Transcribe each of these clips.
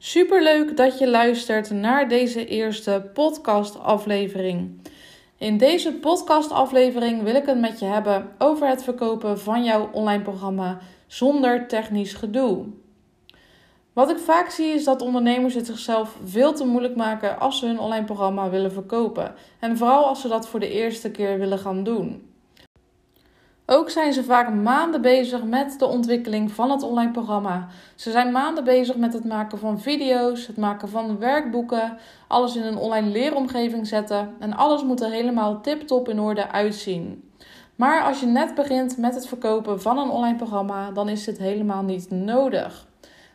Superleuk dat je luistert naar deze eerste podcastaflevering. In deze podcastaflevering wil ik het met je hebben over het verkopen van jouw online programma zonder technisch gedoe. Wat ik vaak zie is dat ondernemers het zichzelf veel te moeilijk maken als ze hun online programma willen verkopen. En vooral als ze dat voor de eerste keer willen gaan doen. Ook zijn ze vaak maanden bezig met de ontwikkeling van het online programma. Ze zijn maanden bezig met het maken van video's, het maken van werkboeken, alles in een online leeromgeving zetten en alles moet er helemaal tip-top in orde uitzien. Maar als je net begint met het verkopen van een online programma, dan is dit helemaal niet nodig.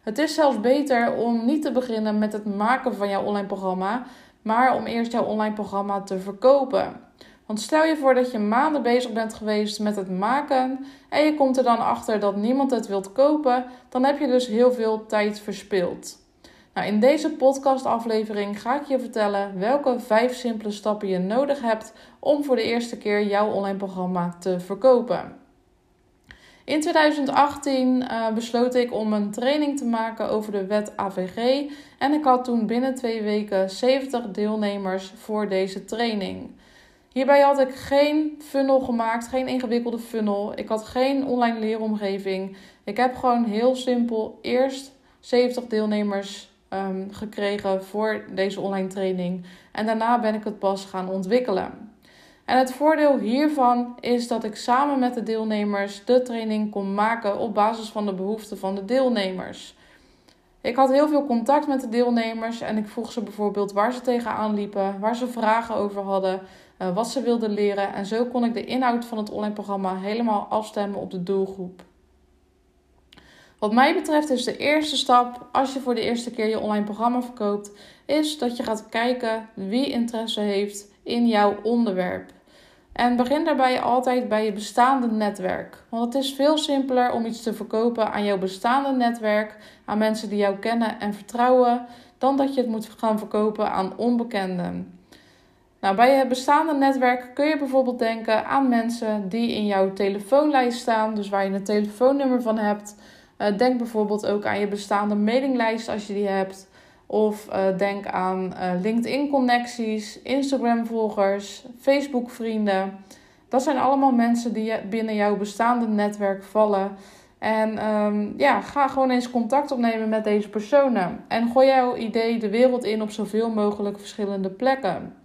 Het is zelfs beter om niet te beginnen met het maken van jouw online programma, maar om eerst jouw online programma te verkopen. Want stel je voor dat je maanden bezig bent geweest met het maken en je komt er dan achter dat niemand het wilt kopen, dan heb je dus heel veel tijd verspild. Nou, in deze podcastaflevering ga ik je vertellen welke vijf simpele stappen je nodig hebt om voor de eerste keer jouw online programma te verkopen. In 2018 uh, eh, besloot ik om een training te maken over de wet AVG en ik had toen binnen twee weken 70 deelnemers voor deze training. Hierbij had ik geen funnel gemaakt, geen ingewikkelde funnel. Ik had geen online leeromgeving. Ik heb gewoon heel simpel eerst 70 deelnemers um, gekregen voor deze online training. En daarna ben ik het pas gaan ontwikkelen. En het voordeel hiervan is dat ik samen met de deelnemers de training kon maken op basis van de behoeften van de deelnemers. Ik had heel veel contact met de deelnemers en ik vroeg ze bijvoorbeeld waar ze tegenaan liepen, waar ze vragen over hadden, eh, wat ze wilden leren. En zo kon ik de inhoud van het online programma helemaal afstemmen op de doelgroep. Wat mij betreft is de eerste stap als je voor de eerste keer je online programma verkoopt, is dat je gaat kijken wie interesse heeft in jouw onderwerp. En begin daarbij altijd bij je bestaande netwerk. Want het is veel simpeler om iets te verkopen aan jouw bestaande netwerk, aan mensen die jou kennen en vertrouwen, dan dat je het moet gaan verkopen aan onbekenden. Nou, bij je bestaande netwerk kun je bijvoorbeeld denken aan mensen die in jouw telefoonlijst staan, dus waar je een telefoonnummer van hebt. Uh, denk bijvoorbeeld ook aan je bestaande mailinglijst als je die hebt. Of uh, denk aan uh, LinkedIn-connecties, Instagram-volgers, Facebook-vrienden. Dat zijn allemaal mensen die binnen jouw bestaande netwerk vallen. En um, ja, ga gewoon eens contact opnemen met deze personen. En gooi jouw idee de wereld in op zoveel mogelijk verschillende plekken.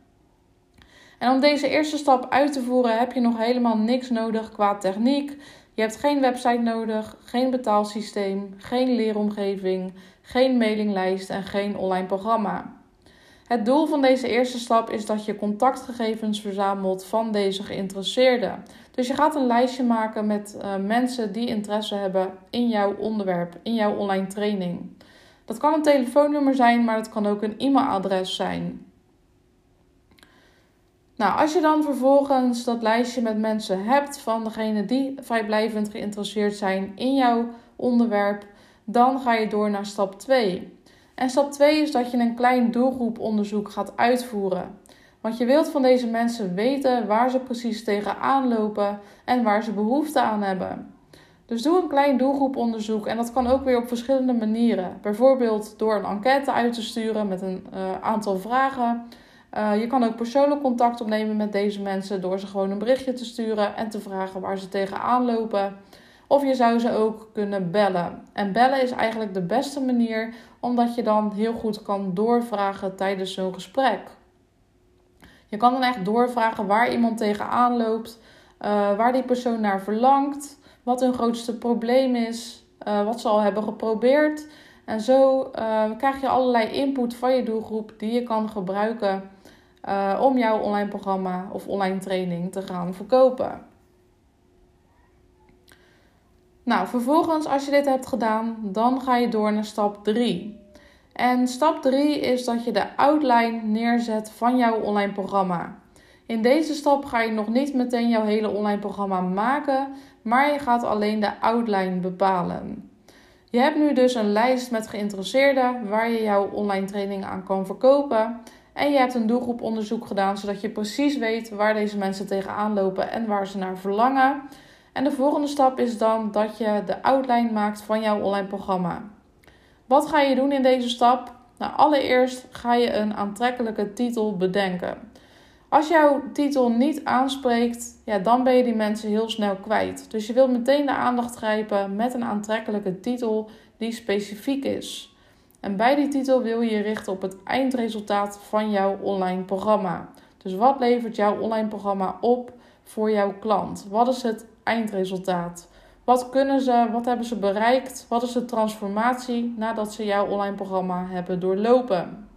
En om deze eerste stap uit te voeren heb je nog helemaal niks nodig qua techniek. Je hebt geen website nodig, geen betaalsysteem, geen leeromgeving, geen mailinglijst en geen online programma. Het doel van deze eerste stap is dat je contactgegevens verzamelt van deze geïnteresseerden. Dus je gaat een lijstje maken met uh, mensen die interesse hebben in jouw onderwerp, in jouw online training. Dat kan een telefoonnummer zijn, maar dat kan ook een e-mailadres zijn. Nou, als je dan vervolgens dat lijstje met mensen hebt van degene die vrijblijvend geïnteresseerd zijn in jouw onderwerp, dan ga je door naar stap 2. En stap 2 is dat je een klein doelgroeponderzoek gaat uitvoeren. Want je wilt van deze mensen weten waar ze precies tegenaan lopen en waar ze behoefte aan hebben. Dus doe een klein doelgroeponderzoek en dat kan ook weer op verschillende manieren. Bijvoorbeeld door een enquête uit te sturen met een uh, aantal vragen uh, je kan ook persoonlijk contact opnemen met deze mensen door ze gewoon een berichtje te sturen en te vragen waar ze tegenaan lopen. Of je zou ze ook kunnen bellen. En bellen is eigenlijk de beste manier, omdat je dan heel goed kan doorvragen tijdens zo'n gesprek. Je kan dan echt doorvragen waar iemand tegenaan loopt, uh, waar die persoon naar verlangt, wat hun grootste probleem is, uh, wat ze al hebben geprobeerd. En zo krijg je allerlei input van je doelgroep die je kan gebruiken om jouw online programma of online training te gaan verkopen. Nou, vervolgens, als je dit hebt gedaan, dan ga je door naar stap 3. En stap 3 is dat je de outline neerzet van jouw online programma. In deze stap ga je nog niet meteen jouw hele online programma maken, maar je gaat alleen de outline bepalen. Je hebt nu dus een lijst met geïnteresseerden waar je jouw online training aan kan verkopen. En je hebt een doelgroeponderzoek gedaan, zodat je precies weet waar deze mensen tegenaan lopen en waar ze naar verlangen. En de volgende stap is dan dat je de outline maakt van jouw online programma. Wat ga je doen in deze stap? Nou, allereerst ga je een aantrekkelijke titel bedenken. Als jouw titel niet aanspreekt, ja, dan ben je die mensen heel snel kwijt. Dus je wilt meteen de aandacht grijpen met een aantrekkelijke titel die specifiek is. En bij die titel wil je je richten op het eindresultaat van jouw online programma. Dus wat levert jouw online programma op voor jouw klant? Wat is het eindresultaat? Wat kunnen ze, wat hebben ze bereikt? Wat is de transformatie nadat ze jouw online programma hebben doorlopen?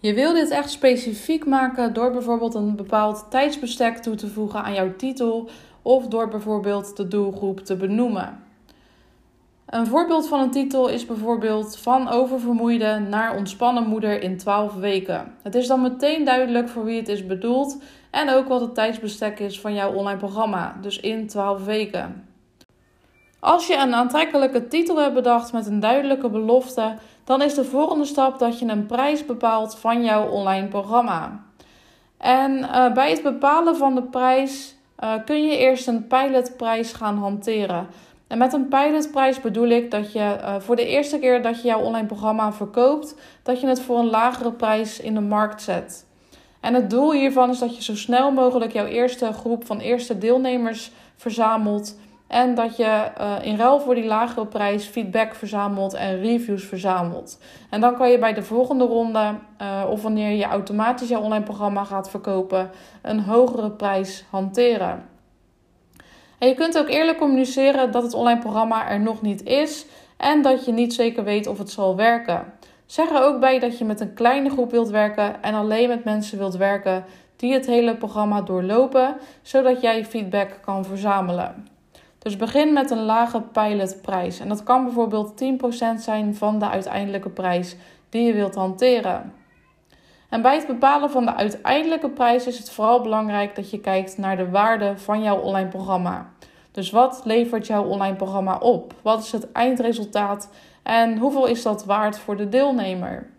Je wil dit echt specifiek maken door bijvoorbeeld een bepaald tijdsbestek toe te voegen aan jouw titel of door bijvoorbeeld de doelgroep te benoemen. Een voorbeeld van een titel is bijvoorbeeld van oververmoeide naar ontspannen moeder in 12 weken. Het is dan meteen duidelijk voor wie het is bedoeld en ook wat het tijdsbestek is van jouw online programma, dus in 12 weken. Als je een aantrekkelijke titel hebt bedacht met een duidelijke belofte, dan is de volgende stap dat je een prijs bepaalt van jouw online programma. En uh, bij het bepalen van de prijs uh, kun je eerst een pilotprijs gaan hanteren. Met een pilotprijs bedoel ik dat je uh, voor de eerste keer dat je jouw online programma verkoopt, dat je het voor een lagere prijs in de markt zet. En het doel hiervan is dat je zo snel mogelijk jouw eerste groep van eerste deelnemers verzamelt. En dat je uh, in ruil voor die lagere prijs feedback verzamelt en reviews verzamelt. En dan kan je bij de volgende ronde, uh, of wanneer je automatisch jouw online programma gaat verkopen, een hogere prijs hanteren. En je kunt ook eerlijk communiceren dat het online programma er nog niet is en dat je niet zeker weet of het zal werken. Zeg er ook bij dat je met een kleine groep wilt werken en alleen met mensen wilt werken die het hele programma doorlopen, zodat jij feedback kan verzamelen. Dus begin met een lage pilotprijs. En dat kan bijvoorbeeld 10% zijn van de uiteindelijke prijs die je wilt hanteren. En bij het bepalen van de uiteindelijke prijs is het vooral belangrijk dat je kijkt naar de waarde van jouw online programma. Dus wat levert jouw online programma op? Wat is het eindresultaat en hoeveel is dat waard voor de deelnemer?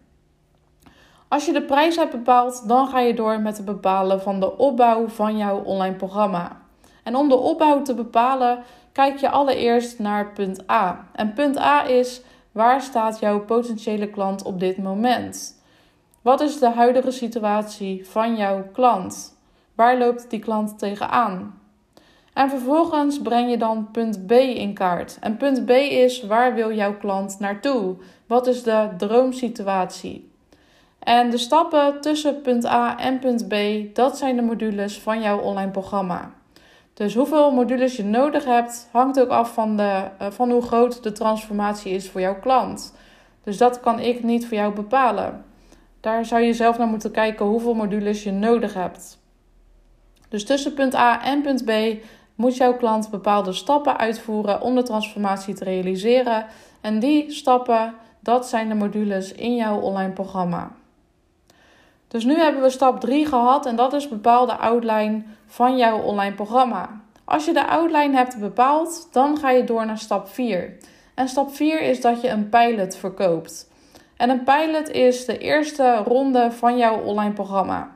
Als je de prijs hebt bepaald, dan ga je door met het bepalen van de opbouw van jouw online programma. En om de opbouw te bepalen, kijk je allereerst naar punt A. En punt A is waar staat jouw potentiële klant op dit moment? Wat is de huidige situatie van jouw klant? Waar loopt die klant tegenaan? En vervolgens breng je dan punt B in kaart. En punt B is waar wil jouw klant naartoe? Wat is de droomsituatie? En de stappen tussen punt A en punt B, dat zijn de modules van jouw online programma. Dus hoeveel modules je nodig hebt, hangt ook af van, de, uh, van hoe groot de transformatie is voor jouw klant. Dus dat kan ik niet voor jou bepalen. Daar zou je zelf naar moeten kijken hoeveel modules je nodig hebt. Dus tussen punt A en punt B moet jouw klant bepaalde stappen uitvoeren om de transformatie te realiseren. En die stappen, dat zijn de modules in jouw online programma. Dus nu hebben we stap 3 gehad en dat is bepaal de outline van jouw online programma. Als je de outline hebt bepaald, dan ga je door naar stap 4. En stap 4 is dat je een pilot verkoopt. En een pilot is de eerste ronde van jouw online programma.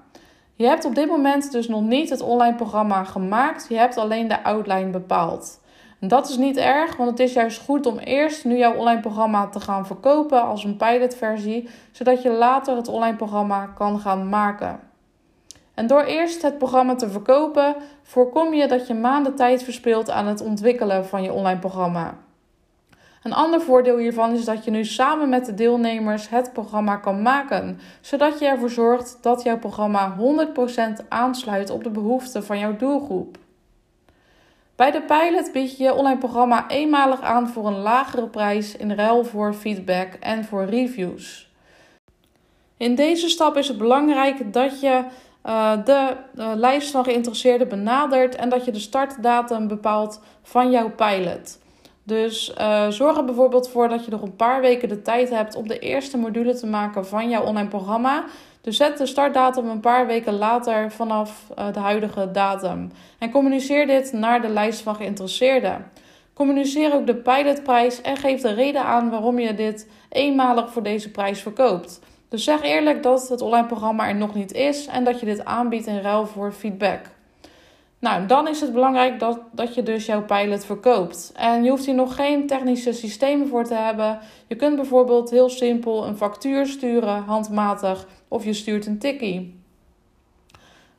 Je hebt op dit moment dus nog niet het online programma gemaakt, je hebt alleen de outline bepaald. En dat is niet erg, want het is juist goed om eerst nu jouw online programma te gaan verkopen als een pilotversie, zodat je later het online programma kan gaan maken. En door eerst het programma te verkopen, voorkom je dat je maanden tijd verspilt aan het ontwikkelen van je online programma. Een ander voordeel hiervan is dat je nu samen met de deelnemers het programma kan maken, zodat je ervoor zorgt dat jouw programma 100% aansluit op de behoeften van jouw doelgroep. Bij de pilot bied je je online programma eenmalig aan voor een lagere prijs in ruil voor feedback en voor reviews. In deze stap is het belangrijk dat je uh, de uh, lijst van geïnteresseerden benadert en dat je de startdatum bepaalt van jouw pilot. Dus uh, zorg er bijvoorbeeld voor dat je nog een paar weken de tijd hebt om de eerste module te maken van jouw online programma. Dus zet de startdatum een paar weken later vanaf uh, de huidige datum. En communiceer dit naar de lijst van geïnteresseerden. Communiceer ook de pilotprijs en geef de reden aan waarom je dit eenmalig voor deze prijs verkoopt. Dus zeg eerlijk dat het online programma er nog niet is en dat je dit aanbiedt in ruil voor feedback. Nou, dan is het belangrijk dat, dat je dus jouw pilot verkoopt. En je hoeft hier nog geen technische systemen voor te hebben. Je kunt bijvoorbeeld heel simpel een factuur sturen, handmatig, of je stuurt een tikkie.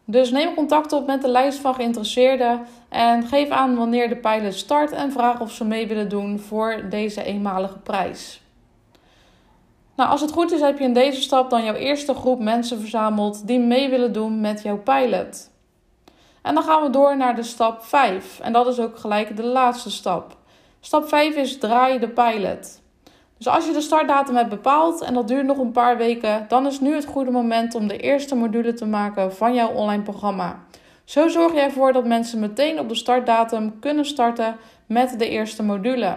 Dus neem contact op met de lijst van geïnteresseerden en geef aan wanneer de pilot start en vraag of ze mee willen doen voor deze eenmalige prijs. Nou, als het goed is, heb je in deze stap dan jouw eerste groep mensen verzameld die mee willen doen met jouw pilot. En dan gaan we door naar de stap 5. En dat is ook gelijk de laatste stap. Stap 5 is draai de pilot. Dus als je de startdatum hebt bepaald en dat duurt nog een paar weken, dan is nu het goede moment om de eerste module te maken van jouw online programma. Zo zorg je ervoor dat mensen meteen op de startdatum kunnen starten met de eerste module.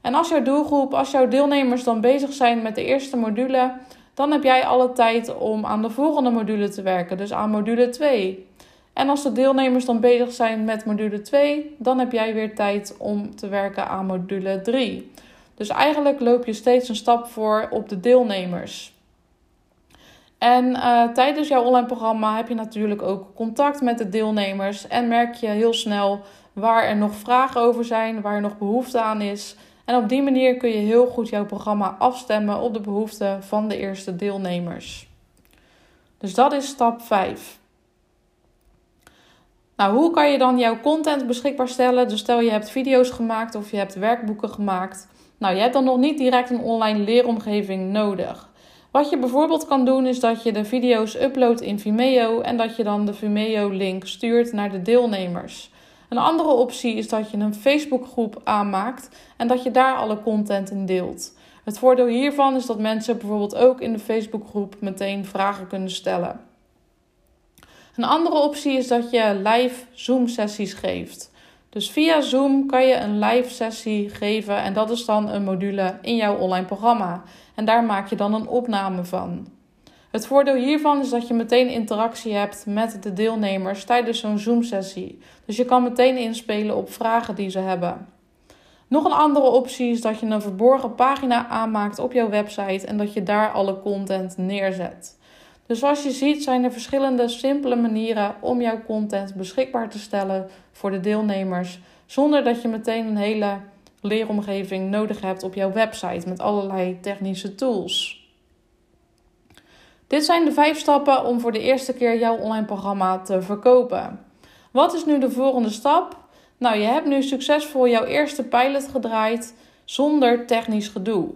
En als jouw doelgroep, als jouw deelnemers dan bezig zijn met de eerste module, dan heb jij alle tijd om aan de volgende module te werken, dus aan module 2. En als de deelnemers dan bezig zijn met module 2, dan heb jij weer tijd om te werken aan module 3. Dus eigenlijk loop je steeds een stap voor op de deelnemers. En uh, tijdens jouw online programma heb je natuurlijk ook contact met de deelnemers en merk je heel snel waar er nog vragen over zijn, waar er nog behoefte aan is. En op die manier kun je heel goed jouw programma afstemmen op de behoeften van de eerste deelnemers. Dus dat is stap 5. Nou, hoe kan je dan jouw content beschikbaar stellen? Dus stel je hebt video's gemaakt of je hebt werkboeken gemaakt. Nou, je hebt dan nog niet direct een online leeromgeving nodig. Wat je bijvoorbeeld kan doen is dat je de video's uploadt in Vimeo en dat je dan de Vimeo-link stuurt naar de deelnemers. Een andere optie is dat je een Facebookgroep aanmaakt en dat je daar alle content in deelt. Het voordeel hiervan is dat mensen bijvoorbeeld ook in de Facebookgroep meteen vragen kunnen stellen. Een andere optie is dat je live Zoom-sessies geeft. Dus via Zoom kan je een live sessie geven en dat is dan een module in jouw online programma. En daar maak je dan een opname van. Het voordeel hiervan is dat je meteen interactie hebt met de deelnemers tijdens zo'n Zoom-sessie. Dus je kan meteen inspelen op vragen die ze hebben. Nog een andere optie is dat je een verborgen pagina aanmaakt op jouw website en dat je daar alle content neerzet. Dus zoals je ziet zijn er verschillende simpele manieren om jouw content beschikbaar te stellen voor de deelnemers, zonder dat je meteen een hele leeromgeving nodig hebt op jouw website met allerlei technische tools. Dit zijn de vijf stappen om voor de eerste keer jouw online programma te verkopen. Wat is nu de volgende stap? Nou, je hebt nu succesvol jouw eerste pilot gedraaid zonder technisch gedoe.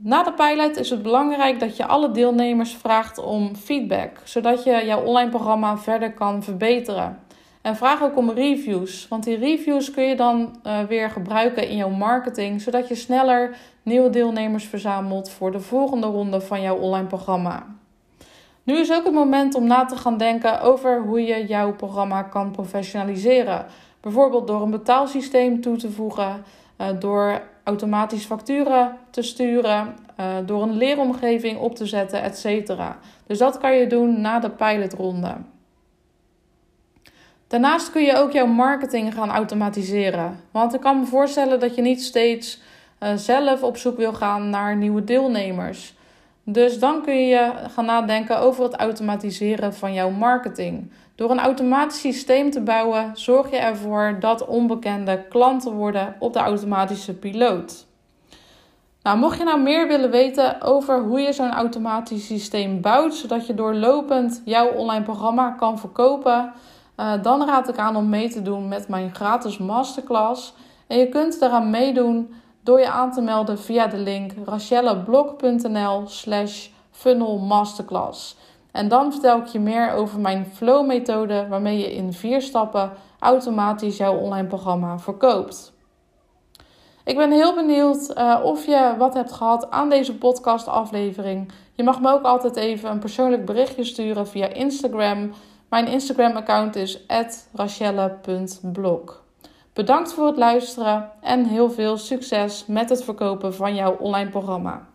Na de pilot is het belangrijk dat je alle deelnemers vraagt om feedback, zodat je jouw online programma verder kan verbeteren. En vraag ook om reviews, want die reviews kun je dan uh, weer gebruiken in jouw marketing, zodat je sneller nieuwe deelnemers verzamelt voor de volgende ronde van jouw online programma. Nu is ook het moment om na te gaan denken over hoe je jouw programma kan professionaliseren. Bijvoorbeeld door een betaalsysteem toe te voegen, uh, door automatisch facturen te sturen, uh, door een leeromgeving op te zetten, etc. Dus dat kan je doen na de pilotronde. Daarnaast kun je ook jouw marketing gaan automatiseren. Want ik kan me voorstellen dat je niet steeds uh, zelf op zoek wil gaan naar nieuwe deelnemers. Dus dan kun je gaan nadenken over het automatiseren van jouw marketing. Door een automatisch systeem te bouwen, zorg je ervoor dat onbekende klanten worden op de automatische piloot. Nou, mocht je nou meer willen weten over hoe je zo'n automatisch systeem bouwt, zodat je doorlopend jouw online programma kan verkopen, uh, dan raad ik aan om mee te doen met mijn gratis masterclass. En je kunt daaraan meedoen door je aan te melden via de link rachelleblog.nl slash funnel masterclass. En dan vertel ik je meer over mijn flow methode waarmee je in vier stappen automatisch jouw online programma verkoopt. Ik ben heel benieuwd uh, of je wat hebt gehad aan deze podcast aflevering. Je mag me ook altijd even een persoonlijk berichtje sturen via Instagram. Mijn Instagram account is rachelle.blog. Bedankt voor het luisteren en heel veel succes met het verkopen van jouw online programma.